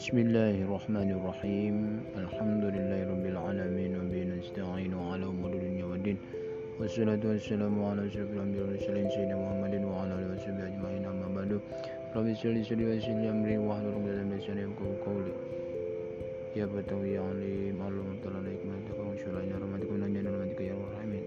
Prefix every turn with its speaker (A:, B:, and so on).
A: بسم الله الرحمن الرحيم. الحمد لله رب العالمين وبين نستعين على امور الدنيا والدين والصلاة والسلام على أشرف الأنبياء والمرسلين سيدنا محمد وعلى آله وصحبه أجمعين أما بعد. رب اشرح لي صدري ويسر لي أمري واحلل عقدة من لساني يفقهوا قولي. يا فتوى يا عليم اللهم صل على حكمتك وانشر علينا رحمتك ونجنا رحمتك يا رب العالمين